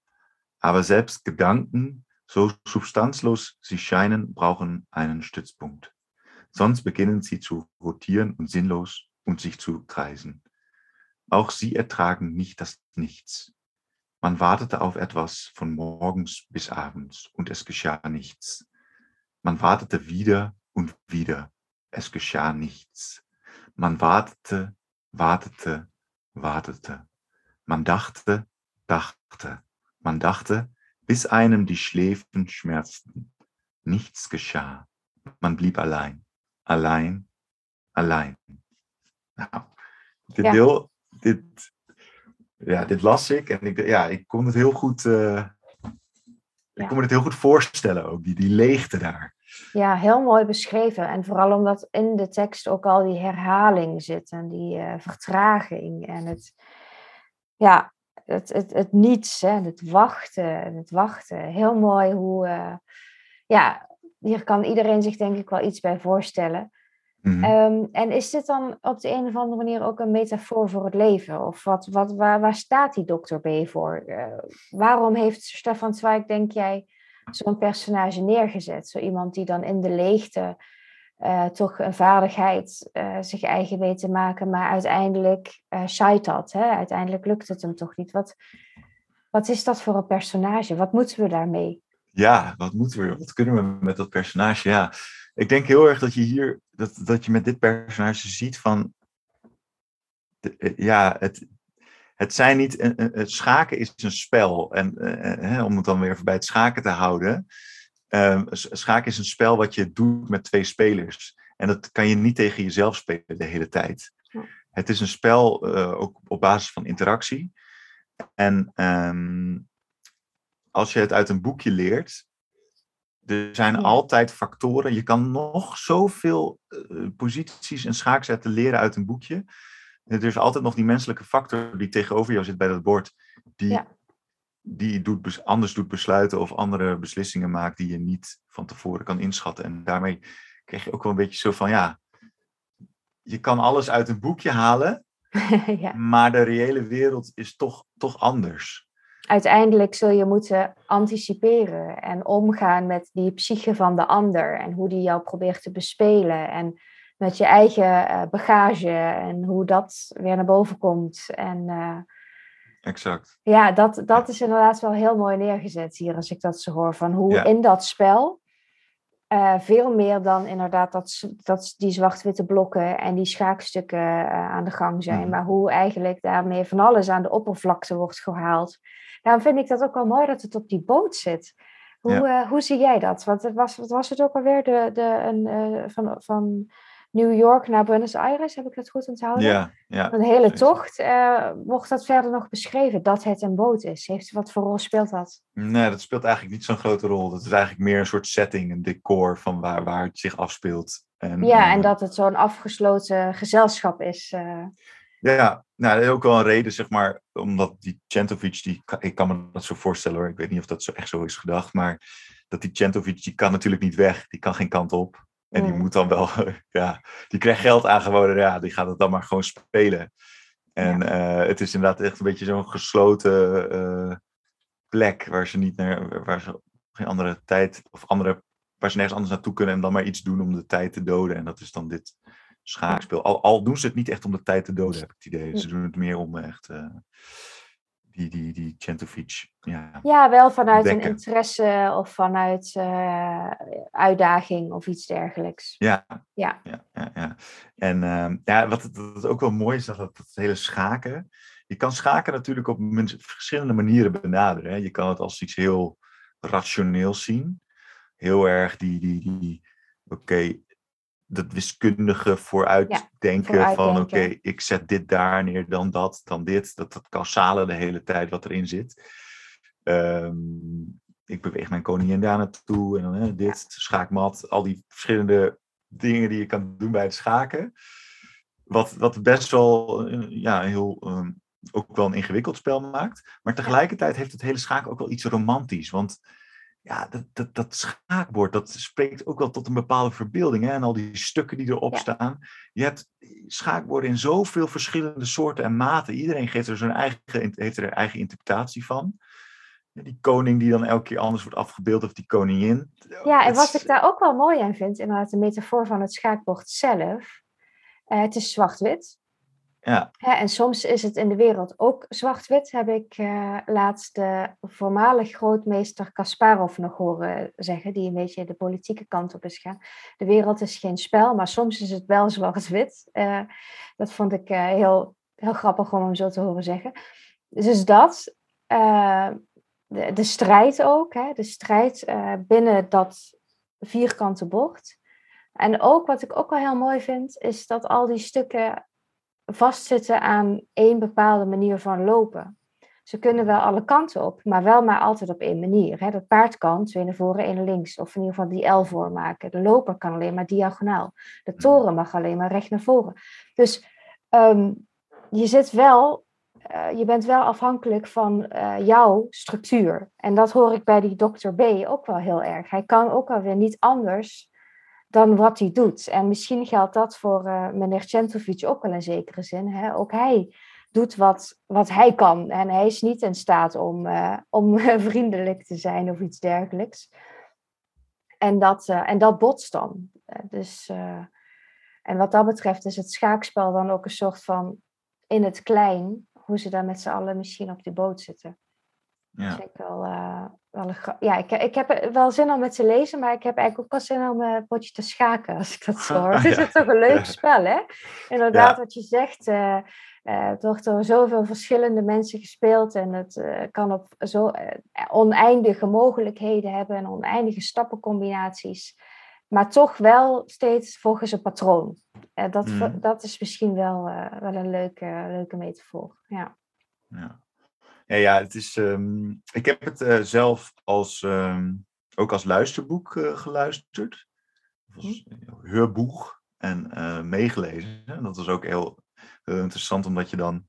Aber selbst Gedanken, so substanzlos sie scheinen, brauchen einen Stützpunkt. Sonst beginnen sie zu rotieren und sinnlos und sich zu kreisen. Auch sie ertragen nicht das Nichts. Man wartete auf etwas von morgens bis abends und es geschah nichts. Man wartete wieder und wieder. Es geschah nichts. Man wartete, wartete, wartete. Man dachte, dachte. Man dachte, bis einem die Schläfen schmerzten. Nichts geschah. Man blieb allein. Allein, allein. Nou, dit Ja. deel, dit, ja, dit las ik en ik, ja, ik kon het heel goed, eh, ik Ja. kon me het heel goed voorstellen ook, die, die leegte daar. Ja, heel mooi beschreven. En vooral omdat in de tekst ook al die herhaling zit en die eh, vertraging en het, ja, het, het, het niets, hè, het wachten, en het wachten. Heel mooi hoe, eh, ja, hier kan iedereen zich denk ik wel iets bij voorstellen. Mhm. Ehm, en is dit dan op de een of andere manier ook een metafoor voor het leven? Of wat, wat, waar, waar staat die dokter B voor? Eh, waarom heeft Stefan Zweig, denk jij, zo'n personage neergezet? Zo iemand die dan in de leegte eh, toch een vaardigheid eh, zich eigen weet te maken, maar uiteindelijk uh, dat. Hè? Uiteindelijk lukt het hem toch niet. Wat, wat is dat voor een personage? Wat moeten we daarmee? Ja, wat moeten we? Wat kunnen we met dat personage? Ja, ik denk heel erg dat je hier, dat, dat je met dit personage ziet van, ja, het, het zijn niet, het schaken is een spel. En om het dan weer bij het schaken te houden, Um, schaken is een spel wat je doet met twee spelers. En dat kan je niet tegen jezelf spelen de hele tijd. Het is een spel ook op basis van interactie. En um, als je het uit een boekje leert, er zijn ja. altijd factoren. Je kan nog zoveel uh, posities en schaakzetten leren uit een boekje. Er is altijd nog die menselijke factor die tegenover jou zit bij dat bord. Die ja die doet, anders doet besluiten of andere beslissingen maakt die je niet van tevoren kan inschatten. En daarmee krijg je ook wel een beetje zo van, ja, je kan alles uit een boekje halen, ja. maar de reële wereld is toch, toch anders. Uiteindelijk zul je moeten anticiperen en omgaan met die psyche van de ander en hoe die jou probeert te bespelen en met je eigen eh, bagage en hoe dat weer naar boven komt. En uh, exact. Ja, dat, dat is inderdaad wel heel mooi neergezet hier, als ik dat zo hoor. Van hoe in dat spel, uh, veel meer dan inderdaad dat, dat die zwart-witte blokken en die schaakstukken uh, aan de gang zijn. Mm. Maar hoe eigenlijk daarmee van alles aan de oppervlakte wordt gehaald. Daarom vind ik dat ook wel mooi dat het op die boot zit. Hoe, ja. uh, hoe zie jij dat? Want het was, wat was het ook alweer? De, de, een, van, van New York naar Buenos Aires, heb ik dat goed onthouden? Ja, ja. Een hele tocht. Uh, wordt dat verder nog beschreven, dat het een boot is? Heeft, wat voor rol speelt dat? Nee, dat speelt eigenlijk niet zo'n grote rol. Dat is eigenlijk meer een soort setting, een decor van waar, waar het zich afspeelt. En, ja, en dat het zo'n afgesloten gezelschap is. Uh... Ja, nou, dat is ook wel een reden, zeg maar, omdat die Centovic, die, ik kan me dat zo voorstellen hoor, ik weet niet of dat zo echt zo is gedacht, maar dat die Centovic, die kan natuurlijk niet weg, die kan geen kant op. En die moet dan wel, ja, die krijgt geld aangeboden, ja, die gaat het dan maar gewoon spelen. En ja. uh, het is inderdaad echt een beetje zo'n gesloten uh, plek waar ze niet naar, waar ze geen andere tijd of andere, waar ze nergens anders naartoe kunnen en dan maar iets doen om de tijd te doden. En dat is dan dit schaakspel. Al, al doen ze het niet echt om de tijd te doden, heb ik het idee. Ze doen het meer om echt. Uh, die, die, die Centovic. Ja, ja wel vanuit een interesse of vanuit uh, uitdaging of iets dergelijks. Ja, ja. ja, ja, ja. En uh, ja, wat, wat ook wel mooi is, dat het, het hele schaken. Je kan schaken natuurlijk op verschillende manieren benaderen. Hè. Je kan het als iets heel rationeels zien. Heel erg die, die, die oké, okay, dat wiskundige vooruitdenken ja, van oké, okay, ik zet dit daar neer, dan dat, dan dit. Dat, dat causale de hele tijd wat erin zit. Um, ik beweeg mijn koningin daar naartoe en dan hè, dit, schaakmat, al die verschillende dingen die je kan doen bij het schaken. Wat, wat best wel ja, heel, um, ook wel een ingewikkeld spel maakt. Maar tegelijkertijd heeft het hele schaken ook wel iets romantisch. Want ja, dat, dat, dat schaakbord, dat spreekt ook wel tot een bepaalde verbeelding. Hè? En al die stukken die erop ja. staan. Je hebt schaakborden in zoveel verschillende soorten en maten. Iedereen geeft er zijn eigen, heeft er eigen interpretatie van. Die koning die dan elke keer anders wordt afgebeeld, of die koningin. Ja, en wat ik daar ook wel mooi aan vind, inderdaad de metafoor van het schaakbord zelf. Uh, het is zwart-wit. Ja. En soms is het in de wereld ook zwart-wit, heb ik uh, laatst de voormalig grootmeester Kasparov nog horen zeggen, die een beetje de politieke kant op is gaan. De wereld is geen spel, maar soms is het wel zwart-wit. Uh, dat vond ik uh, heel, heel grappig om hem zo te horen zeggen. Dus dat, de, de, strijd ook, hè, de strijd binnen dat vierkante bord. En ook wat ik ook wel heel mooi vind, is dat al die stukken vastzitten aan één bepaalde manier van lopen. Ze kunnen wel alle kanten op, maar wel maar altijd op één manier. Hè. Dat paard kan twee naar voren, één naar links, of in ieder geval die L voormaken. De loper kan alleen maar diagonaal. De toren mag alleen maar recht naar voren. Dus um, je zit wel, uh, je bent wel afhankelijk van uh, jouw structuur. En dat hoor ik bij die dokter B ook wel heel erg. Hij kan ook alweer niet anders dan wat hij doet. En misschien geldt dat voor uh, meneer Centovic ook wel in zekere zin. Hè? Ook hij doet wat, wat hij kan. En hij is niet in staat om, uh, om vriendelijk te zijn of iets dergelijks. En dat, uh, en dat botst dan. dus, en wat dat betreft is het schaakspel dan ook een soort van in het klein, hoe ze daar met z'n allen misschien op die boot zitten. Ja. ik wel, uh, wel een, ja, ik, ik heb wel zin om met te lezen, maar ik heb eigenlijk ook wel zin om een potje te schaken, als ik dat zo hoor. Het is toch een leuk spel, hè? Inderdaad, wat je zegt, uh, uh, het wordt door zoveel verschillende mensen gespeeld en het kan op zo oneindige mogelijkheden hebben en oneindige stappencombinaties, maar toch wel steeds volgens een patroon. dat, mm. dat is misschien wel, wel een leuke, leuke metafoor, ja. Ja. Ja, het is, ehm, ik heb het uh, zelf als, um, ook als luisterboek uh, geluisterd. Als hm. heurboek en uh, meegelezen. Dat was ook heel, heel, interessant, omdat je dan...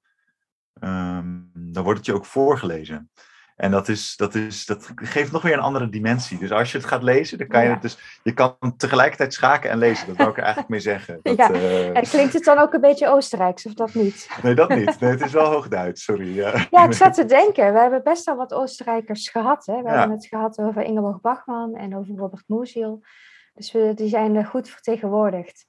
Um, dan wordt het je ook voorgelezen. En dat, is, dat, is, dat geeft nog weer een andere dimensie. Dus als je het gaat lezen, dan kan je het dus. Je kan tegelijkertijd schaken en lezen. Dat wil ik er eigenlijk mee zeggen. Dat, ja. Uh... En klinkt het dan ook een beetje Oostenrijks, of dat niet? Nee, dat niet. Nee, het is wel hoogduits, sorry. Ja. ja, ik zat te denken. We hebben best wel wat Oostenrijkers gehad. Hè? We hebben het gehad over Ingeborg Bachmann en over Robert Musil. Dus we, die zijn goed vertegenwoordigd.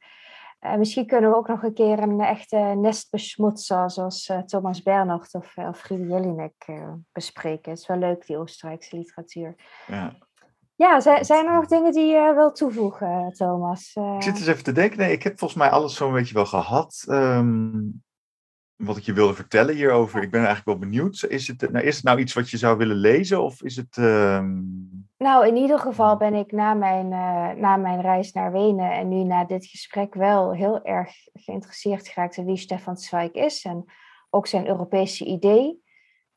Uh, misschien kunnen we ook nog een keer een echte nestbesmutser zoals uh, Thomas Bernhard of, uh, of Jelinek bespreken. Het is wel leuk, die Oostenrijkse literatuur. Ja, ja zijn er nog dingen die je wil toevoegen, Thomas? Ik zit eens even te denken. Nee, ik heb volgens mij alles zo'n beetje wel gehad. Um, wat ik je wilde vertellen hierover. Ik ben eigenlijk wel benieuwd. Is het nou, is het nou iets wat je zou willen lezen? Of is het. Ehm, nou, in ieder geval ben ik na mijn, uh, na mijn reis naar Wenen en nu na dit gesprek wel heel erg geïnteresseerd geraakt in wie Stefan Zweig is. En ook zijn Europese idee.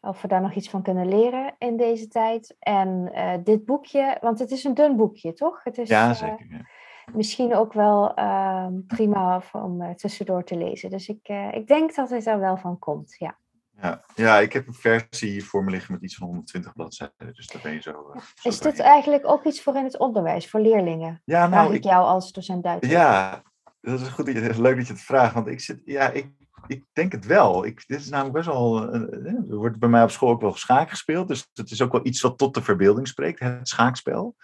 Of we daar nog iets van kunnen leren in deze tijd. En uh, dit boekje, want het is een dun boekje, toch? Het is, ja, eh, zeker. Ja misschien ook wel uh, prima om tussendoor te lezen. Dus ik, ik denk dat het er wel van komt, ja. Ja, ja, ik heb een versie hier voor me liggen met iets van 120 bladzijden. Dus daar ben je zo. zo is dit eigenlijk ook iets voor in het onderwijs, voor leerlingen? Ja, nou, Vraag ik, jou als docent Duits. Ja, dat is goed. Dat is leuk dat je het vraagt. Want ik zit, ja, ik, ik denk het wel. Ik, dit is namelijk best wel. er wordt bij mij op school ook wel schaak gespeeld. Dus het is ook wel iets wat tot de verbeelding spreekt, het schaakspel.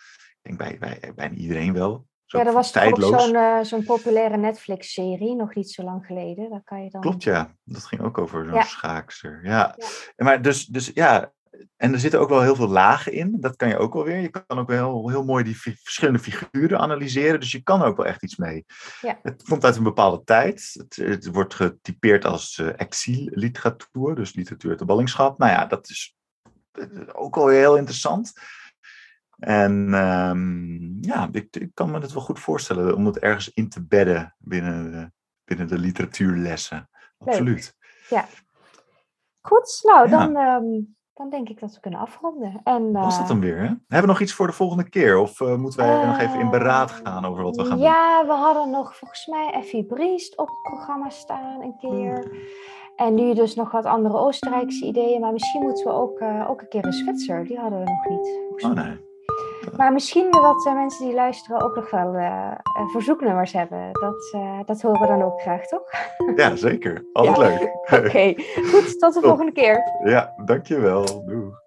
Ik denk bij, bij, bijna iedereen wel ja, er was tijdloos. ook zo'n uh, zo'n populaire Netflix-serie, nog niet zo lang geleden. Daar kan je dan... Klopt, ja. Dat ging ook over zo'n ja. schaakster. Ja. ja. Maar dus, dus ja, en er zitten ook wel heel veel lagen in. Dat kan je ook wel weer. Je kan ook wel heel mooi die verschillende figuren analyseren. Dus je kan ook wel echt iets mee. Ja. Het komt uit een bepaalde tijd. Het, het wordt getypeerd als uh, exil-literatuur, dus literatuur uit de ballingschap. Nou ja, dat is ook wel heel interessant. En um, ja, ik, ik, kan me het wel goed voorstellen om het ergens in te bedden binnen de, binnen de literatuurlessen. Absoluut. Ja. Goed, nou dan, um, dan denk ik dat we kunnen afronden. En, Was dat eh, dan weer? Hè? Hebben we nog iets voor de volgende keer? Of uh, moeten wij uh, nog even in beraad gaan over wat we gaan ja, doen? Ja, we hadden nog volgens mij Effie Briest op het programma staan een keer. En nu dus nog wat andere Oostenrijkse ideeën. Maar misschien moeten we ook, ook een keer een Zwitser. Die hadden we nog niet. Oh nee. Maar misschien dat uh, mensen die luisteren ook nog wel uh, verzoeknummers hebben. Dat, uh, dat horen we dan ook graag, toch? Ja, zeker. Altijd ja. leuk. Oké, okay. goed. Tot de volgende keer. Ja, dankjewel. Doeg.